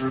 Hola,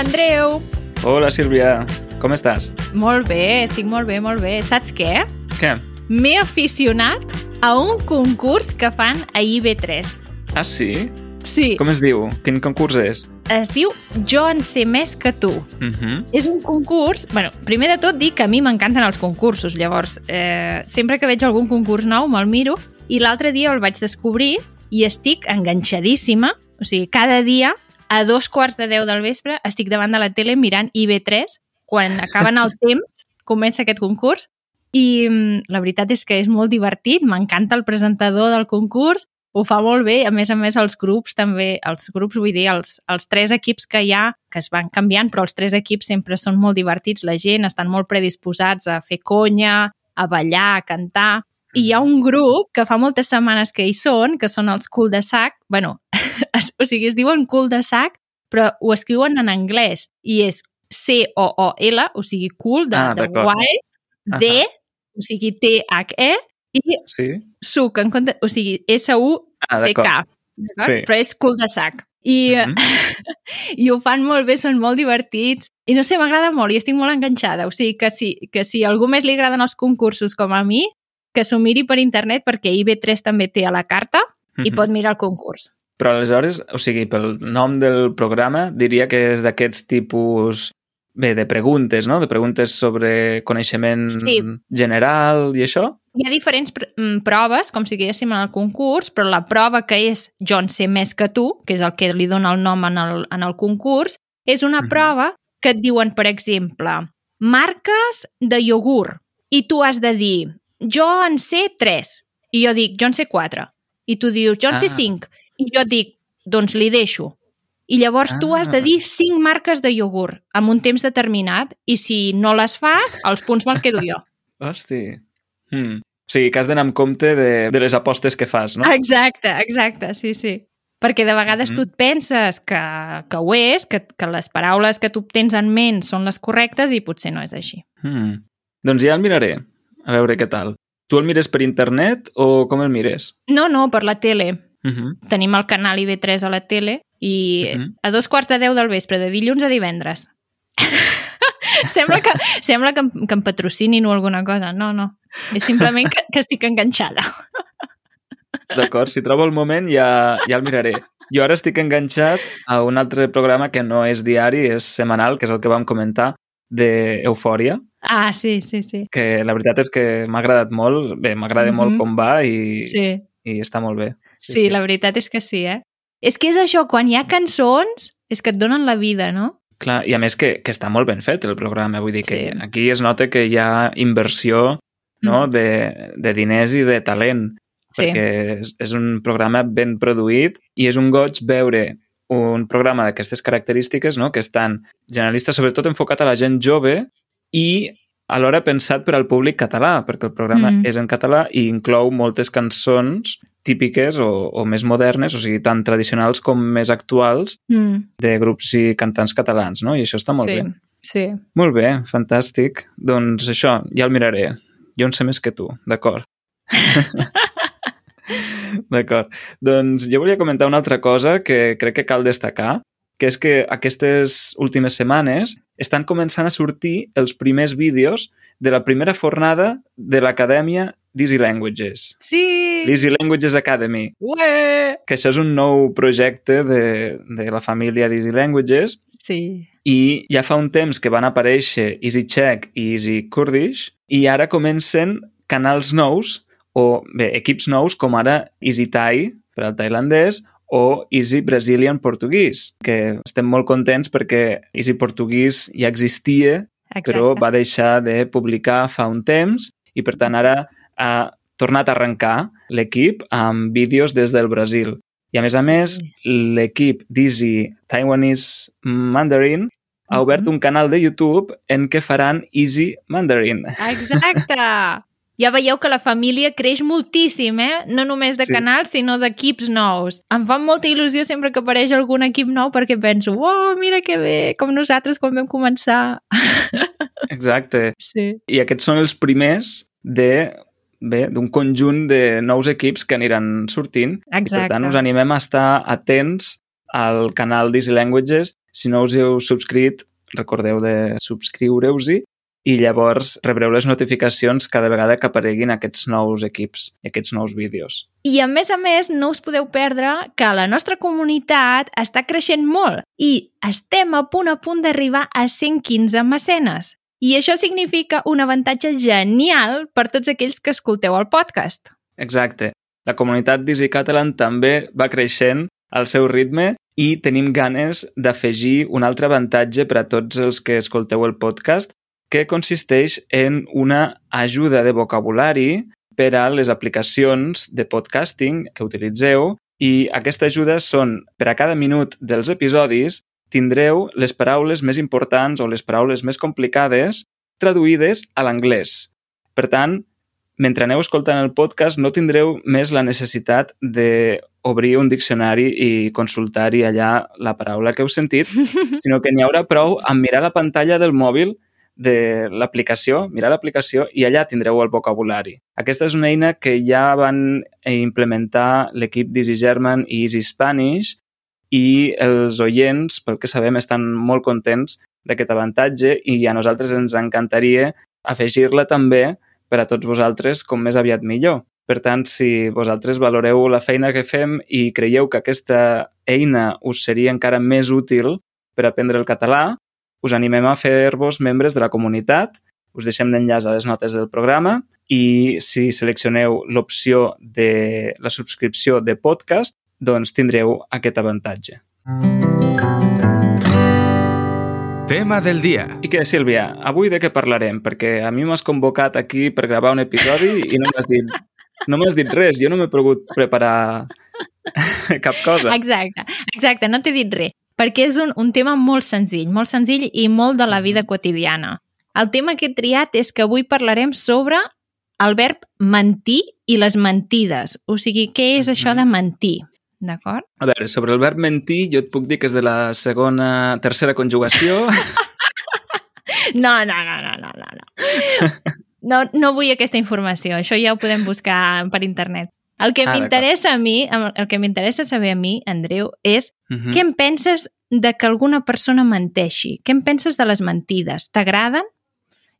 Andreu. Hola, Sílvia. Com estàs? Molt bé, estic molt bé, molt bé. Saps què? Què? M'he aficionat a un concurs que fan a IB3. Ah, sí? Sí, Com es diu? Quin concurs és? es diu Jo en sé més que tu. Uh -huh. És un concurs... bueno, primer de tot dic que a mi m'encanten els concursos, llavors eh, sempre que veig algun concurs nou me'l miro i l'altre dia el vaig descobrir i estic enganxadíssima, o sigui, cada dia a dos quarts de deu del vespre estic davant de la tele mirant IB3 quan acaben el temps comença aquest concurs i mm, la veritat és que és molt divertit, m'encanta el presentador del concurs, ho fa molt bé, a més a més els grups també, els grups vull dir, els, els tres equips que hi ha, que es van canviant, però els tres equips sempre són molt divertits, la gent estan molt predisposats a fer conya, a ballar, a cantar, i hi ha un grup que fa moltes setmanes que hi són, que són els cul de sac, bueno, o sigui, es diuen cul de sac, però ho escriuen en anglès, i és C-O-O-L, o sigui, cool, de, Ah, de guai, D, o sigui, T-H-E, i Sí? suc, en compte, o sigui, S-U-C-K. Ah? Sí. Però és cul de sac. I, Mhm. I ho fan molt bé, són molt divertits. I no sé, m'agrada molt i estic molt enganxada. O sigui, que si, que si a algú més li agraden els concursos com a mi, que s'ho miri per internet perquè IB3 també té a la carta i Mhm. pot mirar el concurs. Però aleshores, o sigui, pel nom del programa, diria que és d'aquests tipus bé, de preguntes, no? De preguntes sobre coneixement Sí. general i això? Hi ha diferents pr mm, proves, com si diguéssim en el concurs, però la prova que és jo en sé més que tu, que és el que li dona el nom en el, en el concurs, és una Mhm. prova que et diuen, per exemple, marques de iogurt, i tu has de dir, jo en sé 3, i jo dic, jo en sé 4, i tu dius, jo en sé Ah. 5, i jo dic, doncs li deixo. I llavors tu has de Ah. dir 5 marques de iogurt amb un temps determinat, i si no les fas, els punts me'ls quedo jo. Hosti. Hmm. O sigui, que has d'anar amb compte de, de les apostes que fas, no? Exacte, exacte, sí, sí. Perquè de vegades Mhm. tu et penses que, que ho és, que, que les paraules que tu tens en ment són les correctes i potser no és així. Hmm. Doncs ja el miraré, a veure què tal. Tu el mires per internet o com el mires? No, no, per la tele. Uh -huh. Tenim el canal IB3 a la tele i Mhm. a dos quarts de deu del vespre, de dilluns a divendres. Sembla que, sembla que, em, que em patrocinin o alguna cosa. No, no. És simplement que, que estic enganxada. D'acord, si trobo el moment ja, ja el miraré. Jo ara estic enganxat a un altre programa que no és diari, és setmanal, que és el que vam comentar, d'Eufòria, Ah, sí, sí, sí. que la veritat és que m'ha agradat molt, bé, m'agrada Mhm. molt com va i, Sí. i està molt bé. Sí, la veritat és que sí, eh? És que és això, quan hi ha cançons, és que et donen la vida, no? Clar, i a més que, que està molt ben fet el programa, vull dir que Sí. aquí es nota que hi ha inversió no? Mm. de, de diners i de talent, Sí. perquè és, és un programa ben produït i és un goig veure un programa d'aquestes característiques, no? que estan generalistes, sobretot enfocat a la gent jove i alhora pensat per al públic català, perquè el programa Mm. és en català i inclou moltes cançons típiques o, o més modernes, o sigui, tant tradicionals com més actuals, Mm, de grups i cantants catalans, no? I això està molt sí, bé. sí. Molt bé, fantàstic. Doncs això, ja el miraré. Jo en sé més que tu, d'acord. d'acord. Doncs jo volia comentar una altra cosa que crec que cal destacar, que és que aquestes últimes setmanes estan començant a sortir els primers vídeos de la primera fornada de l'Acadèmia d'Easy Languages. Sí! L'Easy Languages Academy, Ué! que això és un nou projecte de, de la família d'Easy Languages Sí. i ja fa un temps que van aparèixer Easy Czech i Easy Kurdish i ara comencen canals nous o bé, equips nous com ara Easy Thai per al tailandès o Easy Brazilian Portuguès, que estem molt contents perquè Easy Portuguès ja existia, Exacte. però va deixar de publicar fa un temps i per tant ara ha tornat a arrencar l'equip amb vídeos des del Brasil. I a més a més, l'equip d'Easy Taiwanese Mandarin ha obert Mhm. un canal de YouTube en què faran Easy Mandarin. Exacte! Ja veieu que la família creix moltíssim, eh? No només de Sí. canals, sinó d'equips nous. Em fa molta il·lusió sempre que apareix algun equip nou perquè penso, oh, mira que bé, com nosaltres quan vam començar. Exacte. Sí. I aquests són els primers de bé, d'un conjunt de nous equips que aniran sortint. I, Exacte. per tant, us animem a estar atents al canal d'Easy Languages. Si no us heu subscrit, recordeu de subscriure-us-hi i llavors rebreu les notificacions cada vegada que apareguin aquests nous equips, aquests nous vídeos. I a més a més, no us podeu perdre que la nostra comunitat està creixent molt i estem a punt a punt d'arribar a 115 mecenes. I això significa un avantatge genial per tots aquells que escolteu el podcast. Exacte. La comunitat d'Easy Catalan també va creixent al seu ritme i tenim ganes d'afegir un altre avantatge per a tots els que escolteu el podcast, que consisteix en una ajuda de vocabulari per a les aplicacions de podcasting que utilitzeu i aquesta ajuda són, per a cada minut dels episodis, tindreu les paraules més importants o les paraules més complicades traduïdes a l'anglès. Per tant, mentre aneu escoltant el podcast no tindreu més la necessitat d'obrir un diccionari i consultar-hi allà la paraula que heu sentit, sinó que n'hi haurà prou amb mirar la pantalla del mòbil de l'aplicació, mirar l'aplicació i allà tindreu el vocabulari. Aquesta és una eina que ja van implementar l'equip d'Easy German i Easy Spanish i els oients, pel que sabem, estan molt contents d'aquest avantatge i a nosaltres ens encantaria afegir-la també per a tots vosaltres com més aviat millor. Per tant, si vosaltres valoreu la feina que fem i creieu que aquesta eina us seria encara més útil per aprendre el català, us animem a fer-vos membres de la comunitat. Us deixem l'enllaç a les notes del programa i si seleccioneu l'opció de la subscripció de podcast, doncs tindreu aquest avantatge. Tema del dia. I què, Sílvia, avui de què parlarem? Perquè a mi m'has convocat aquí per gravar un episodi i no m'has dit, no m'has dit res. Jo no m'he pogut preparar cap cosa. Exacte, exacte, no t'he dit res, perquè és un, un tema molt senzill, molt senzill i molt de la vida quotidiana. El tema que he triat és que avui parlarem sobre el verb mentir i les mentides. O sigui, què és això de mentir? D'acord? A veure, sobre el verb mentir, jo et puc dir que és de la segona, tercera conjugació. No, no, no, no, no, no. No, no, no vull aquesta informació. Això ja ho podem buscar per internet. El que Ah, m'interessa a mi, el que m'interessa saber a mi, Andreu, és Uh Què en penses de que alguna persona menteixi? Què en penses de les mentides? T'agraden?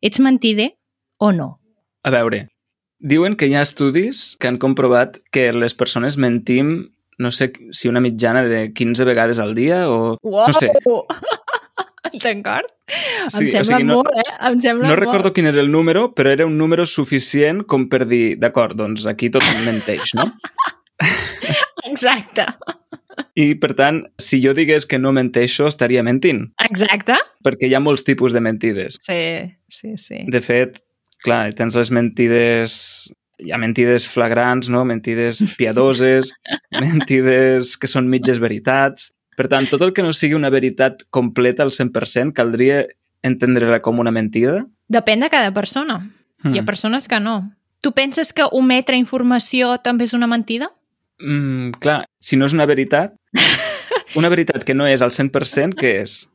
Ets mentider o no? A veure, diuen que hi ha estudis que han comprovat que les persones mentim no sé si una mitjana de 15 vegades al dia o... Wow! No sé. D'acord? Sí, em sembla o sigui, no- molt, eh? Em sembla No molt. recordo quin era el número, però era un número suficient com per dir, d'acord, doncs aquí tot menteix, no? Exacte. I, per tant, si jo digués que no menteixo, estaria mentint, Exacte. perquè hi ha molts tipus de mentides. Sí, sí, sí. De fet, clar, tens les mentides... Hi ha mentides flagrants, no? Mentides piadoses, mentides que són mitges veritats... Per tant, tot el que no sigui una veritat completa al 100% caldria entendre-la com una mentida? Depèn de cada persona. Hi ha Hmm. persones que no. Tu penses que ometre informació també és una mentida? Mm, clar, si no és una veritat, una veritat que no és al 100%, què és?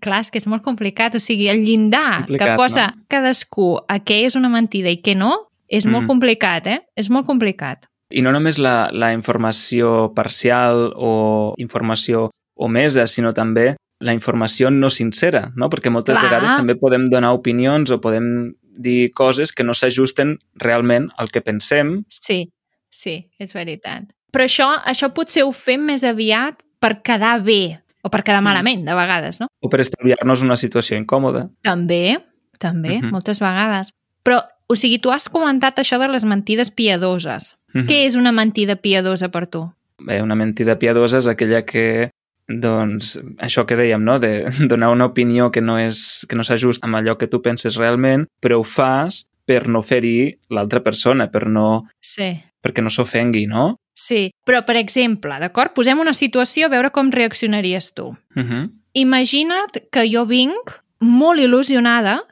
Clar, és que és molt complicat. O sigui, el llindar que posa no? cadascú a què és una mentida i què no, és molt Mm. complicat, eh? És molt complicat. I no només la, la informació parcial o informació omesa, sinó també la informació no sincera, no? Perquè moltes Clar. vegades també podem donar opinions o podem dir coses que no s'ajusten realment al que pensem. Sí, sí, és veritat. Però això, això potser ho fem més aviat per quedar bé o per quedar Mm. malament, de vegades, no? o per estalviar-nos una situació incòmoda. També, també, Mhm. moltes vegades. Però, o sigui, tu has comentat això de les mentides piadoses. Mhm. Què és una mentida piadosa per tu? Bé, una mentida piadosa és aquella que doncs això que dèiem, no? de donar una opinió que no és que no s'ajusta amb allò que tu penses realment, però ho fas per no ferir l'altra persona, per no, Sí, perquè no s'ofengui, no? sí. Però, per exemple, d'acord? Posem una situació a veure com reaccionaries tu. Uh -huh. Imagina't que jo vinc molt il·lusionada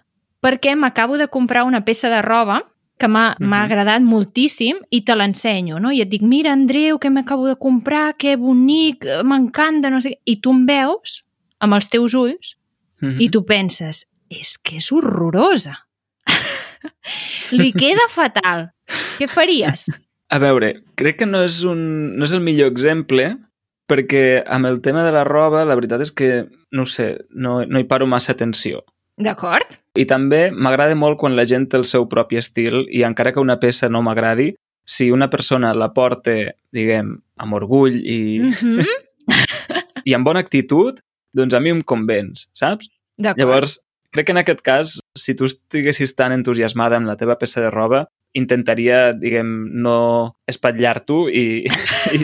perquè m'acabo de comprar una peça de roba que m'ha Mhm. m'ha agradat moltíssim i te l'ensenyo, no? I et dic, mira, Andreu, que m'acabo de comprar, que bonic, m'encanta, no sé què. I tu em veus amb els teus ulls Mhm. i tu penses, és que és horrorosa. Li queda fatal. Què faries? A veure, crec que no és, un, no és el millor exemple perquè amb el tema de la roba la veritat és que, no sé, no, no hi paro massa atenció. D'acord? I també m'agrada molt quan la gent té el seu propi estil i encara que una peça no m'agradi, si una persona la porta, diguem, amb orgull i, Mm -hmm. i amb bona actitud, doncs a mi em convenç, saps? D'acord. Llavors, crec que en aquest cas, si tu estiguessis tan entusiasmada amb la teva peça de roba, intentaria, diguem, no espatllar-t'ho i, i,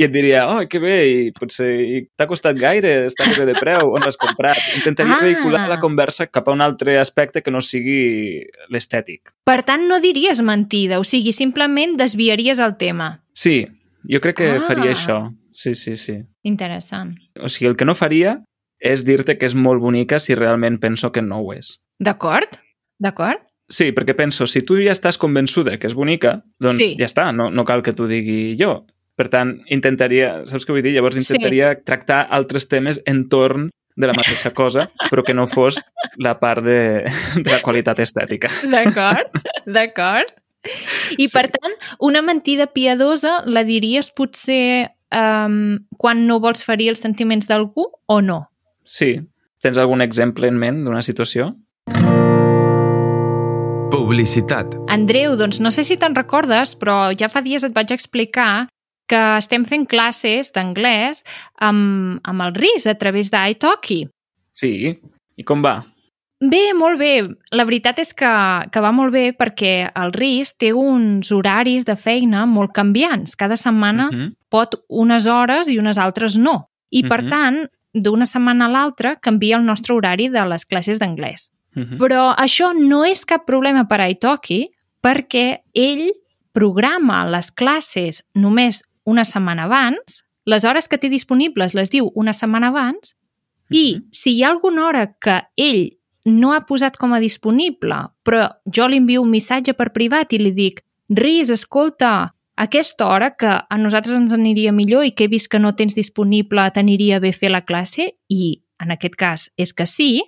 i et diria, oh, que bé, i potser t'ha costat gaire, està bé de preu, on l'has comprat? Intentaria Ah. vehicular la conversa cap a un altre aspecte que no sigui l'estètic. Per tant, no diries mentida, o sigui, simplement desviaries el tema. Sí, jo crec que Ah. faria això. Sí, sí, sí. Interessant. O sigui, el que no faria és dir-te que és molt bonica si realment penso que no ho és. D'acord? D'acord? Sí, perquè penso, si tu ja estàs convençuda que és bonica, doncs Sí. ja està, no, no cal que t'ho digui jo. Per tant, intentaria, saps què vull dir? Llavors Sí. intentaria tractar altres temes entorn de la mateixa cosa, però que no fos la part de, de la qualitat estètica. D'acord? D'acord? I, Sí. per tant, una mentida piadosa la diries potser um, quan no vols ferir els sentiments d'algú o no? Sí. Tens algun exemple en ment d'una situació? Publicitat. Andreu, doncs no sé si te'n recordes, però ja fa dies et vaig explicar que estem fent classes d'anglès amb, amb el RIS a través d'iTalki. Sí. I com va? Bé, molt bé. La veritat és que, que va molt bé perquè el RIS té uns horaris de feina molt canviants. Cada setmana Mhm. pot unes hores i unes altres no. I, per Mhm. tant, d'una setmana a l'altra canvia el nostre horari de les classes d'anglès. Mhm. Però això no és cap problema per a Italki perquè ell programa les classes només una setmana abans, les hores que té disponibles les diu una setmana abans, i Mhm. si hi ha alguna hora que ell no ha posat com a disponible, però jo li envio un missatge per privat i li dic Riz, escolta, aquesta hora que a nosaltres ens aniria millor i que he vist que no tens disponible t'aniria bé fer la classe, i en aquest cas és que sí,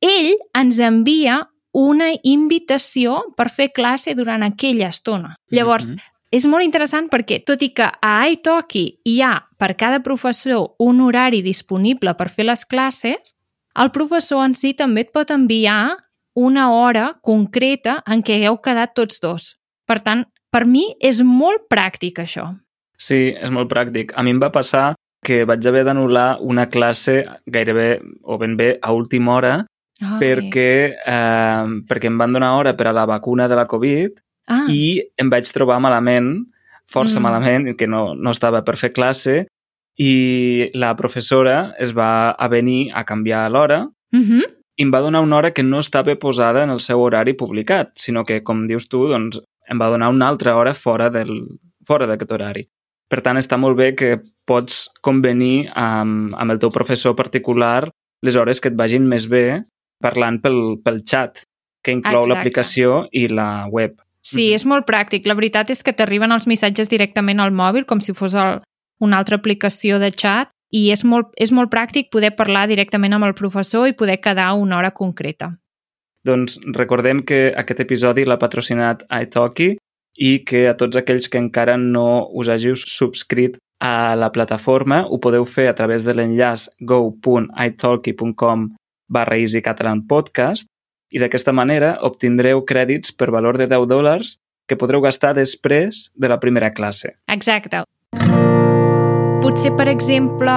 ell ens envia una invitació per fer classe durant aquella estona. Llavors, Mhm. és molt interessant perquè, tot i que a iTalki hi ha per cada professor un horari disponible per fer les classes, el professor en si també et pot enviar una hora concreta en què hagueu quedat tots dos. Per tant, per mi és molt pràctic això. Sí, és molt pràctic. A mi em va passar que vaig haver d'anul·lar una classe gairebé o ben bé a última hora Ai. perquè, eh, perquè em van donar hora per a la vacuna de la Covid Ah, i em vaig trobar malament, força Mm. malament, que no, no estava per fer classe i la professora es va a venir a canviar l'hora uh -huh. i em va donar una hora que no estava posada en el seu horari publicat, sinó que, com dius tu, doncs, em va donar una altra hora fora del fora d'aquest horari. Per tant, està molt bé que pots convenir amb, amb el teu professor particular les hores que et vagin més bé parlant pel, pel xat, que inclou l'aplicació i la web. Sí, Mhm. és molt pràctic. La veritat és que t'arriben els missatges directament al mòbil, com si fos el, una altra aplicació de chat, i és molt, és molt pràctic poder parlar directament amb el professor i poder quedar una hora concreta. Doncs recordem que aquest episodi l'ha patrocinat iTalki i que a tots aquells que encara no us hàgiu subscrit a la plataforma ho podeu fer a través de l'enllaç go.italki.com barra easycatalanpodcast i d'aquesta manera obtindreu crèdits per valor de 10 dòlars que podreu gastar després de la primera classe. Exacte. Potser, per exemple,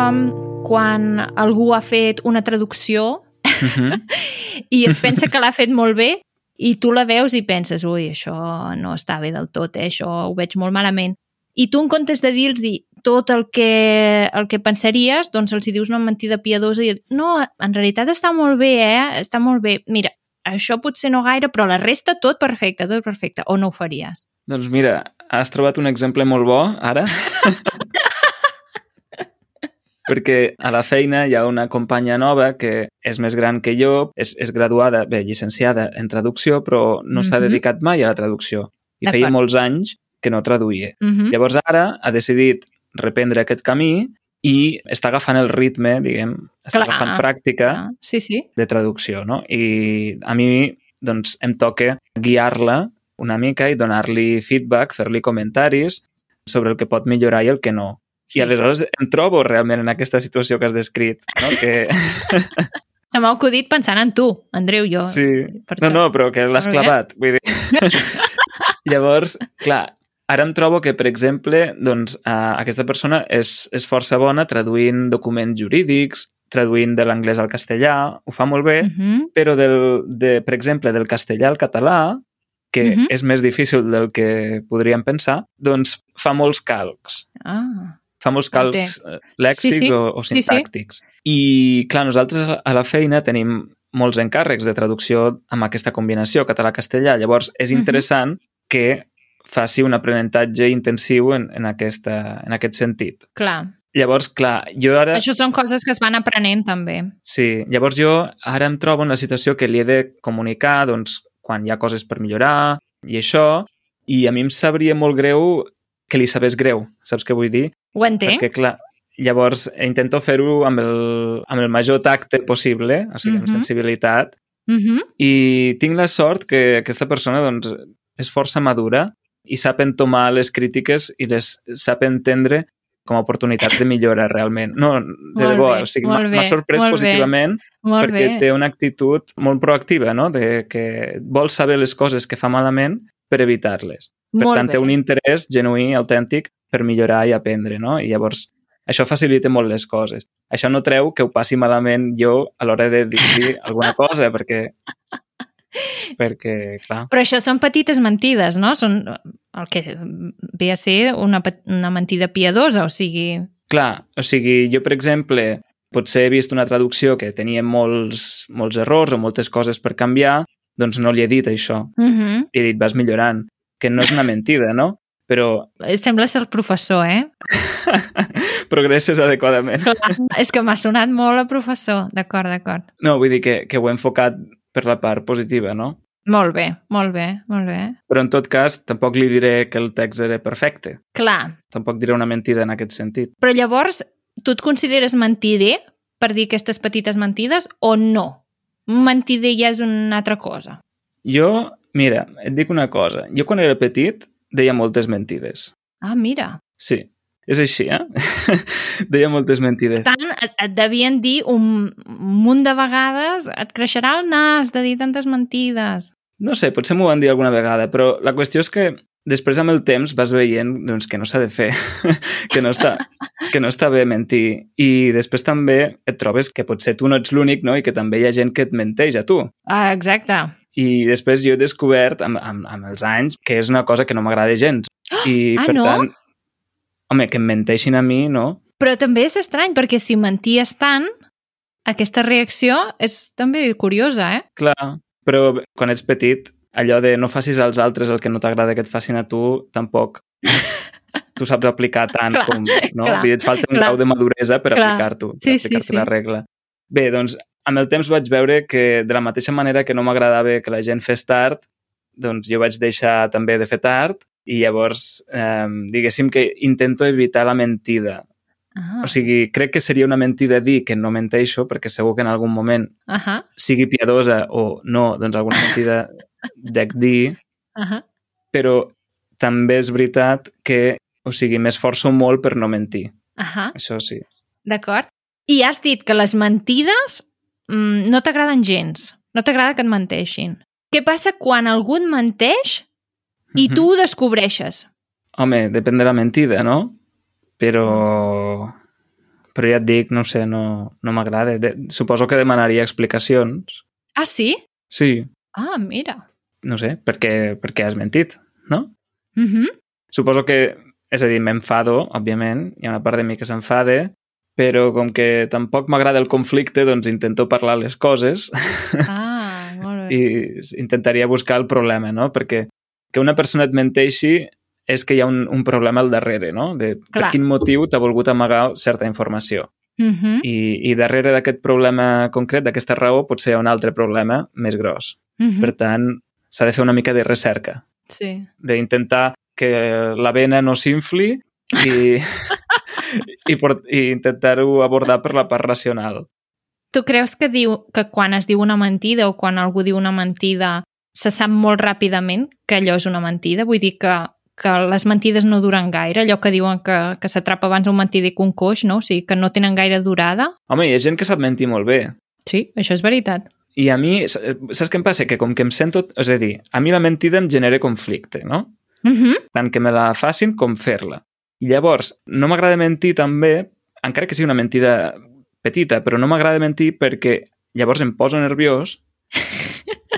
quan algú ha fet una traducció Mhm. i es pensa que l'ha fet molt bé i tu la veus i penses, ui, això no està bé del tot, eh? això ho veig molt malament. I tu, en comptes de dir-los tot el que, el que pensaries, doncs els hi dius una mentida piadosa i no, en realitat està molt bé, eh? Està molt bé. Mira, això potser no gaire, però la resta tot perfecte, tot perfecte. O no ho faries? Doncs mira, has trobat un exemple molt bo, ara. perquè a la feina hi ha una companya nova que és més gran que jo, és, és graduada, bé, llicenciada en traducció, però no s'ha Mhm. dedicat mai a la traducció. I feia molts anys que no traduïa. Mhm. Llavors ara ha decidit reprendre aquest camí i està agafant el ritme, diguem, està Clar, agafant pràctica Ah, sí, sí. de traducció, no? I a mi, doncs, em toca guiar-la una mica i donar-li feedback, fer-li comentaris sobre el que pot millorar i el que no. sí. I aleshores em trobo realment en aquesta situació que has descrit, no? Que, Se m'ha acudit pensant en tu, Andreu, jo. sí. Per No, això. no, però que l'has clavat. Vull dir... Llavors, clar, ara em trobo que, per exemple, doncs, eh, aquesta persona és, és força bona traduint documents jurídics, traduint de l'anglès al castellà, ho fa molt bé, Mhm. però, del, de, per exemple, del castellà al català, que Mhm. és més difícil del que podríem pensar, doncs fa molts calcs. Ah, Fa molts calcs eh, lèxics Sí, sí. o, o Sí, sí. sintàctics. I, clar, nosaltres a la feina tenim molts encàrrecs de traducció amb aquesta combinació català-castellà. Llavors, és Mhm. interessant que faci un aprenentatge intensiu en, en, aquesta, en aquest sentit. clar. Llavors, clar, jo ara... Això són coses que es van aprenent, també. Sí, llavors jo ara em trobo en la situació que li he de comunicar doncs, quan hi ha coses per millorar i això, i a mi em sabria molt greu que li sabés greu, saps què vull dir? Ho entenc. Perquè, clar, llavors intento fer-ho amb, el, amb el major tacte possible, o sigui, amb Mhm. sensibilitat, Mhm. i tinc la sort que aquesta persona doncs, és força madura i sap entomar les crítiques i les sap entendre com a oportunitats de millora, realment. No, de Molt debò, bé, o sigui, m'ha bé, sorprès molt bé. positivament Molt perquè bé. té una actitud molt proactiva, no? De que vol saber les coses que fa malament per evitar-les. Per Molt tant, bé. té un interès genuí, autèntic, per millorar i aprendre, no? I llavors, això facilita molt les coses. Això no treu que ho passi malament jo a l'hora de dir-li alguna cosa, perquè... Perquè, clar... Però això són petites mentides, no? Són el que ve a ser una, una mentida piadosa, o sigui... Clar, o sigui, jo, per exemple, potser he vist una traducció que tenia molts, molts errors o moltes coses per canviar, doncs no li he dit això. Uh -huh. Li he dit, vas millorant, que no és una mentida, no? Però Sembla ser el professor, eh? progresses adequadament. Clar, és que m'ha sonat molt a professor. D'acord, d'acord. No, vull dir que, que ho he enfocat per la part positiva, no? Molt bé, molt bé, molt bé. Però en tot cas, tampoc li diré que el text era perfecte. Clar, Tampoc diré una mentida en aquest sentit. però llavors tu et consideres mentider per dir aquestes petites mentides o no? Mentider ja és una altra cosa. Jo, mira, et dic una cosa. Jo quan era petit deia moltes mentides. Ah, mira. Sí, és així, eh? deia moltes mentides. Per tant, et, et devien dir un munt de vegades et creixerà el nas de dir tantes mentides. No sé, potser m'ho van dir alguna vegada, però la qüestió és que després amb el temps vas veient doncs, que no s'ha de fer, que, no està, que no està bé mentir. I després també et trobes que potser tu no ets l'únic no? i que també hi ha gent que et menteix a tu. Ah, exacte. I després jo he descobert amb, amb, amb els anys que és una cosa que no m'agrada gens. I Ah, per no? tant, home, que em menteixin a mi, no? Però també és estrany, perquè si menties tant, aquesta reacció és també curiosa, eh? Clar, però quan ets petit, allò de no facis als altres el que no t'agrada que et facin a tu, tampoc tu saps aplicar tant Clar, com... No? clar, et falta un clar. grau de maduresa per aplicar-t'ho, per Sí, sí, aplicar-te sí. la regla. Bé, doncs, amb el temps vaig veure que de la mateixa manera que no m'agradava que la gent fes tard, doncs jo vaig deixar també de fer tard i llavors, eh, diguéssim que intento evitar la mentida. Ah, O sigui, crec que seria una mentida dir que no menteixo, perquè segur que en algun moment ahà, sigui piadosa o no, doncs alguna mentida dec dir, ahà. però també és veritat que, o sigui, m'esforço molt per no mentir. ahà. Això sí. D'acord. I has dit que les mentides mm, no t'agraden gens. No t'agrada que et menteixin. Què passa quan algú et menteix i Mhm. tu ho descobreixes? Home, depèn de la mentida, no? Però... Però ja et dic, no sé, no, no m'agrada. De- Suposo que demanaria explicacions. Ah, sí? Sí, Ah, mira. no sé, perquè, perquè has mentit, no? Uh -huh. Suposo que, és a dir, m'enfado, òbviament, hi ha una part de mi que s'enfade, però com que tampoc m'agrada el conflicte, doncs intento parlar les coses Ah, molt bé. i intentaria buscar el problema, no? Perquè que una persona et menteixi és que hi ha un, un problema al darrere, no? De per Clar. quin motiu t'ha volgut amagar certa informació. Uh -huh. i, i darrere d'aquest problema concret, d'aquesta raó, potser hi ha un altre problema més gros. Uh -huh. Per tant, s'ha de fer una mica de recerca, Sí. d'intentar que la vena no s'infli i, i, i intentar-ho abordar per la part racional. Tu creus que diu que quan es diu una mentida o quan algú diu una mentida se sap molt ràpidament que allò és una mentida? Vull dir que, que les mentides no duren gaire, allò que diuen que, que s'atrapa abans un mentider que un coix, no? O sigui, que no tenen gaire durada. Home, hi ha gent que sap mentir molt bé. Sí, això és veritat. I a mi, saps què em passa? Que com que em sento... És a dir, a mi la mentida em genera conflicte, no? Uh -huh. Tant que me la facin com fer-la. I llavors, no m'agrada mentir també, encara que sigui una mentida petita, però no m'agrada mentir perquè llavors em poso nerviós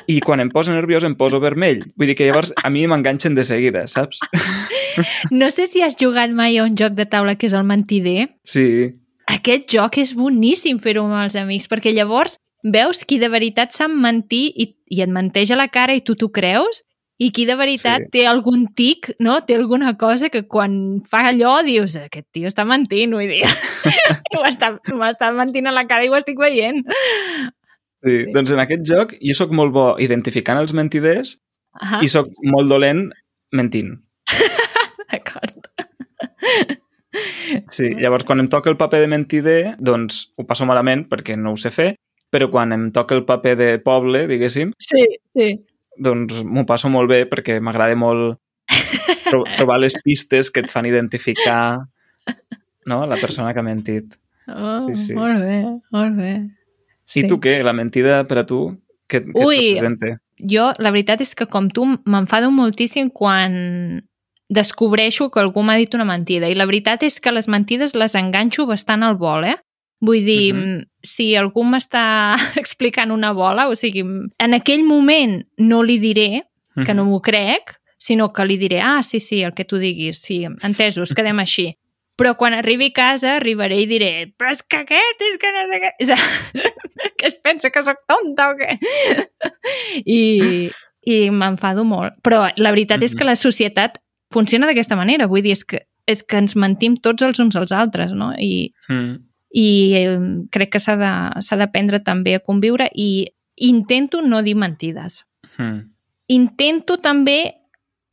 i quan em poso nerviós em poso vermell. Vull dir que llavors a mi m'enganxen de seguida, saps? No sé si has jugat mai a un joc de taula que és el mentider. Sí, Aquest joc és boníssim fer-ho amb els amics, perquè llavors veus qui de veritat sap mentir i, i et menteix a la cara i tu t'ho creus, i qui de veritat Sí. té algun tic, no? té alguna cosa que quan fa allò dius aquest tio està mentint, vull dir. M'està mentint a la cara i ho estic veient. Sí. Doncs en aquest joc jo sóc molt bo identificant els mentiders Ah, i sóc molt dolent mentint. d'acord. Sí, llavors quan em toca el paper de mentider, doncs ho passo malament perquè no ho sé fer, però quan em toca el paper de poble, diguéssim, Sí, sí. doncs m'ho passo molt bé perquè m'agrada molt tro trobar les pistes que et fan identificar no? la persona que ha mentit. Oh, Sí, sí. Molt bé, molt bé. Sí. I tu què? La mentida per a tu? Què, què et Ui. representa? Jo, la veritat és que com tu m'enfado moltíssim quan descobreixo que algú m'ha dit una mentida. I la veritat és que les mentides les enganxo bastant al vol, eh? Vull dir, uh Mhm. -huh. si algú m'està explicant una bola, o sigui, en aquell moment no li diré que no m'ho crec, sinó que li diré, ah, sí, sí, el que tu diguis, sí, entesos, quedem així. Però quan arribi a casa arribaré i diré, però és que aquest, és que no sé què... És que es pensa que sóc tonta o què? I, i m'enfado molt. Però la veritat és que la societat funciona d'aquesta manera. Vull dir, és que, és que ens mentim tots els uns als altres, no? I, Mm. i eh, crec que s'ha d'aprendre també a conviure i intento no dir mentides. Mm. Intento també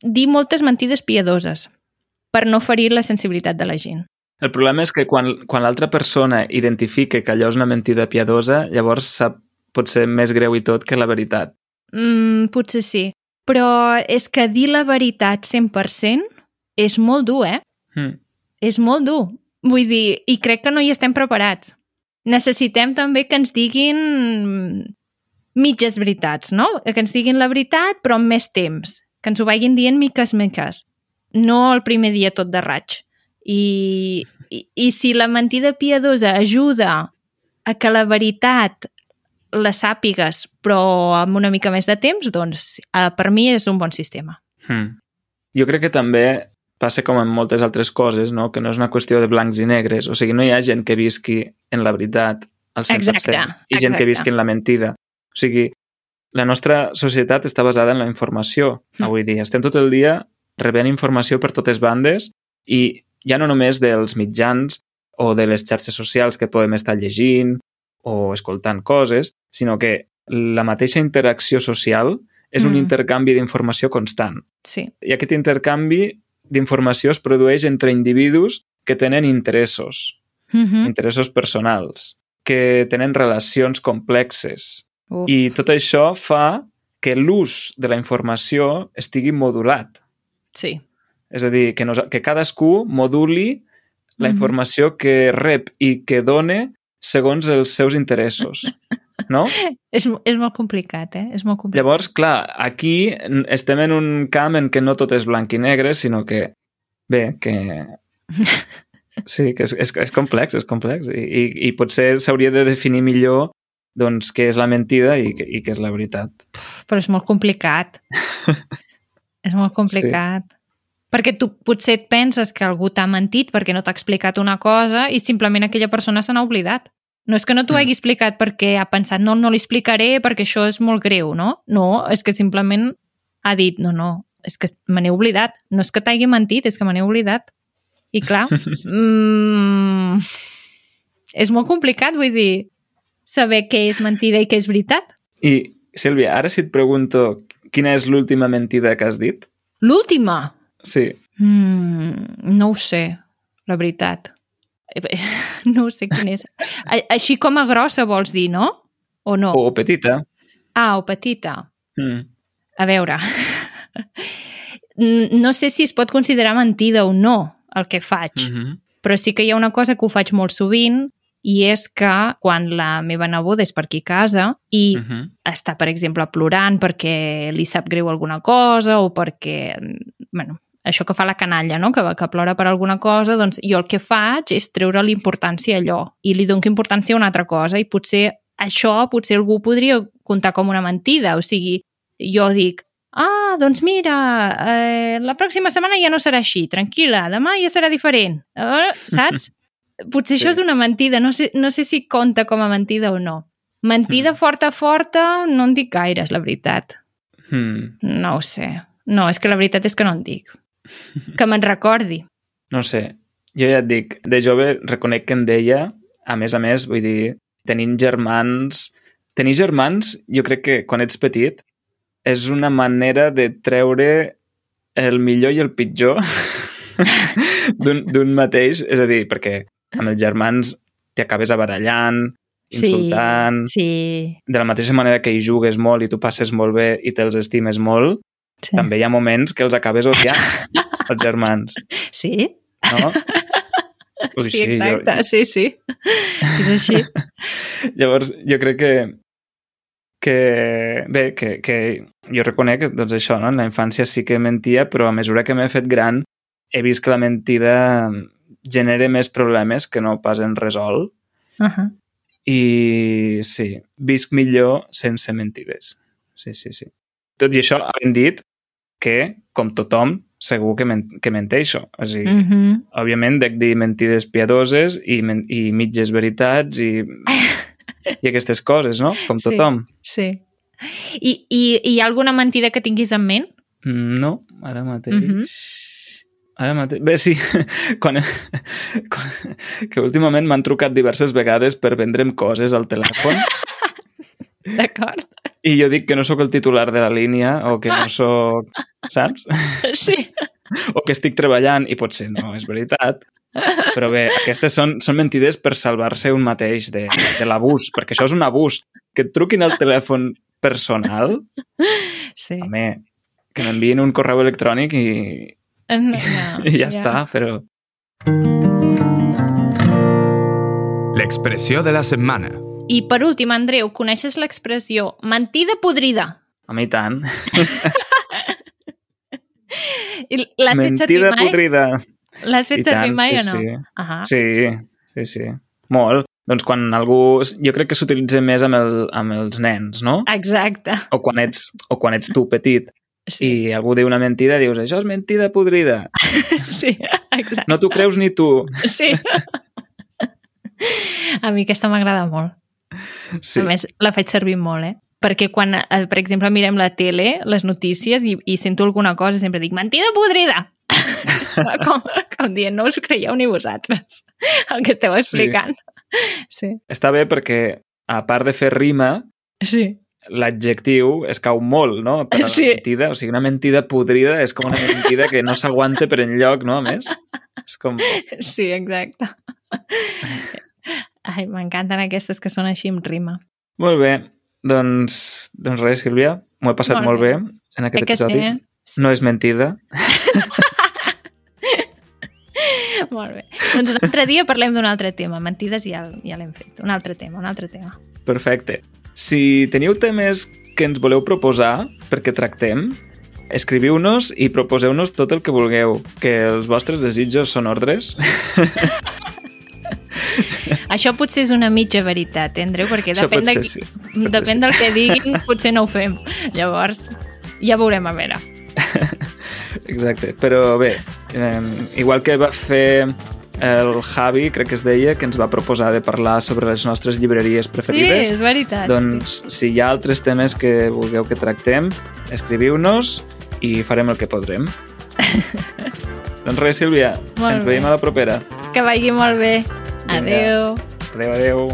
dir moltes mentides piadoses per no ferir la sensibilitat de la gent. El problema és que quan, quan l'altra persona identifica que allò és una mentida piadosa, llavors sap, pot ser més greu i tot que la veritat. Mm, potser sí. Però és que dir la veritat 100% és molt dur, eh? Mm. És molt dur. Vull dir, i crec que no hi estem preparats. Necessitem també que ens diguin mitges veritats, no? Que ens diguin la veritat, però amb més temps. Que ens ho vagin dient miques miques. No el primer dia tot de raig. I, i, i si la mentida piadosa ajuda a que la veritat la sàpigues, però amb una mica més de temps, doncs eh, per mi és un bon sistema. Mm. Jo crec que també passa com en moltes altres coses, no? que no és una qüestió de blancs i negres. O sigui, no hi ha gent que visqui en la veritat al 100% Exacte, i gent que exacte. visqui en la mentida. O sigui, la nostra societat està basada en la informació Mm. avui dia. Estem tot el dia rebent informació per totes bandes i ja no només dels mitjans o de les xarxes socials que podem estar llegint o escoltant coses, sinó que la mateixa interacció social és un Mm. intercanvi d'informació constant. Sí. I aquest intercanvi d'informació es produeix entre individus que tenen interessos, Mm -hmm. interessos personals, que tenen relacions complexes. Uf. I tot això fa que l'ús de la informació estigui modulat. Sí. És a dir, que, nos, que cadascú moduli la Mhm. informació que rep i que done segons els seus interessos. No? És, és molt complicat, eh? És molt complicat. Llavors, clar, aquí estem en un camp en què no tot és blanc i negre, sinó que, bé, que... Sí, que és, és, és complex, és complex. I, i, i potser s'hauria de definir millor doncs, què és la mentida i, i què és la veritat. Però és molt complicat. és molt complicat. Sí. Perquè tu potser et penses que algú t'ha mentit perquè no t'ha explicat una cosa i simplement aquella persona se n'ha oblidat. No és que no t'ho Mm. hagi explicat perquè ha pensat no, no li explicaré perquè això és molt greu, no? No, és que simplement ha dit no, no, és que me n'he oblidat. No és que t'hagi mentit, és que me n'he oblidat. I clar, mm, és molt complicat, vull dir, saber què és mentida i què és veritat. I, Sílvia, ara si et pregunto quina és l'última mentida que has dit? L'última? Sí. Mm, no ho sé, la veritat. Eh, No sé quina és. Així com a grossa vols dir, no? O no? O petita. Ah, o petita. Mm. A veure, no sé si es pot considerar mentida o no el que faig, Mm -hmm. però sí que hi ha una cosa que ho faig molt sovint i és que quan la meva neboda és per aquí a casa i Mm -hmm. està, per exemple, plorant perquè li sap greu alguna cosa o perquè, bueno, això que fa la canalla, no? que, que plora per alguna cosa, doncs jo el que faig és treure l'importància a allò i li dono importància a una altra cosa i potser això potser algú podria comptar com una mentida, o sigui, jo dic ah, doncs mira, eh, la pròxima setmana ja no serà així, tranquil·la, demà ja serà diferent, eh, saps? Potser Sí. això és una mentida, no sé, no sé si compta com a mentida o no. Mentida forta, forta, no en dic gaires, la veritat. Mm. No ho sé. No, és que la veritat és que no en dic. Que me'n recordi. No sé, jo ja et dic, de jove reconec que en deia, a més a més, vull dir, tenint germans... Tenir germans, jo crec que quan ets petit, és una manera de treure el millor i el pitjor d'un mateix. És a dir, perquè amb els germans t'acabes abarallant, insultant... Sí, sí. De la mateixa manera que hi jugues molt i tu passes molt bé i te'ls estimes molt, sí. també hi ha moments que els acabes odiant, els germans, Sí? no? Ui, sí, exacte, jo, sí, sí. És així. Llavors, jo crec que que, bé, que, que jo reconec doncs això, no? en la infància sí que mentia, però a mesura que m'he fet gran he vist que la mentida genera més problemes que no pas en resol Uh -huh. i sí, visc millor sense mentides. Sí, sí, sí. Tot i això, havent dit que, com tothom, segur que, men que menteixo. O sigui, mm. Uh -huh. òbviament, dec dir mentides piadoses i, men i mitges veritats i, i aquestes coses, no? Com Sí. tothom. Sí. I, i, I hi ha alguna mentida que tinguis en ment? Mm, No, ara mateix... Mhm. Ara mateix... Bé, sí, quan, quan, que últimament m'han trucat diverses vegades per vendre'm coses al telèfon D'acord. i jo dic que no sóc el titular de la línia o que no sóc... Saps? Sí. O que estic treballant i potser no, és veritat. Però bé, aquestes són, són mentides per salvar-se un mateix de, de l'abús, perquè això és un abús. Que et truquin al telèfon personal, Sí. home, que m'enviïn un correu electrònic i, No, no, i ja, està, però... L'expressió de la setmana. I per últim, Andreu, coneixes l'expressió mentida podrida? A mi tant. I L'has fet servir Mentida mai? podrida. L'has fet I servir tant, mai sí, o no? sí. Ah, Sí, sí, sí. Molt. Doncs quan algú... Jo crec que s'utilitza més amb, el, amb els nens, no? exacte. O quan ets, o quan ets tu petit Sí, i algú diu una mentida, dius, això és mentida podrida. sí, exacte. No t'ho creus ni tu. Sí. A mi aquesta m'agrada molt. Sí. A més, la faig servir molt, eh? Perquè quan, eh, per exemple, mirem la tele, les notícies, i, i sento alguna cosa, sempre dic, mentida podrida! com, com dient, no us creieu ni vosaltres el que esteu explicant. Sí, Està bé perquè, a part de fer rima, sí. L'adjectiu es cau molt, no? Per Sí. mentida. O sigui, una mentida podrida és com una mentida que no s'aguanta per enlloc, no? A més, és com... Sí, exacte. Ai, m'encanten aquestes que són així amb rima. Molt bé. Doncs, doncs res, Sílvia, m'ho he passat Molt molt, bé. bé. en aquest Eh que sí, episodi. eh? No és mentida. Molt bé. Doncs un altre dia parlem d'un altre tema. Mentides ja, ja l'hem fet. Un altre tema, un altre tema. Perfecte. Si teniu temes que ens voleu proposar perquè tractem, escriviu-nos i proposeu-nos tot el que vulgueu, que els vostres desitjos són ordres. Això potser és una mitja veritat, eh, Andreu, perquè Això depèn, de, sí. Depèn del que diguin, potser no ho fem. Llavors, ja veurem a veure. Exacte, però bé, eh, igual que va fer el Javi, crec que es deia, que ens va proposar de parlar sobre les nostres llibreries Sí, preferides, és veritat. doncs si hi ha altres temes que vulgueu que tractem, escriviu-nos i farem el que podrem. doncs res, Sílvia, Molt ens bé. veiem a la propera. Que vagi molt bé. Adeu. Adéu, adéu.